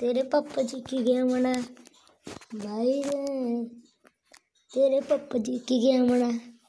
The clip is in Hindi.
तेरे पापा जी की गया मना। भाई रे तेरे पापा जी की गया मना।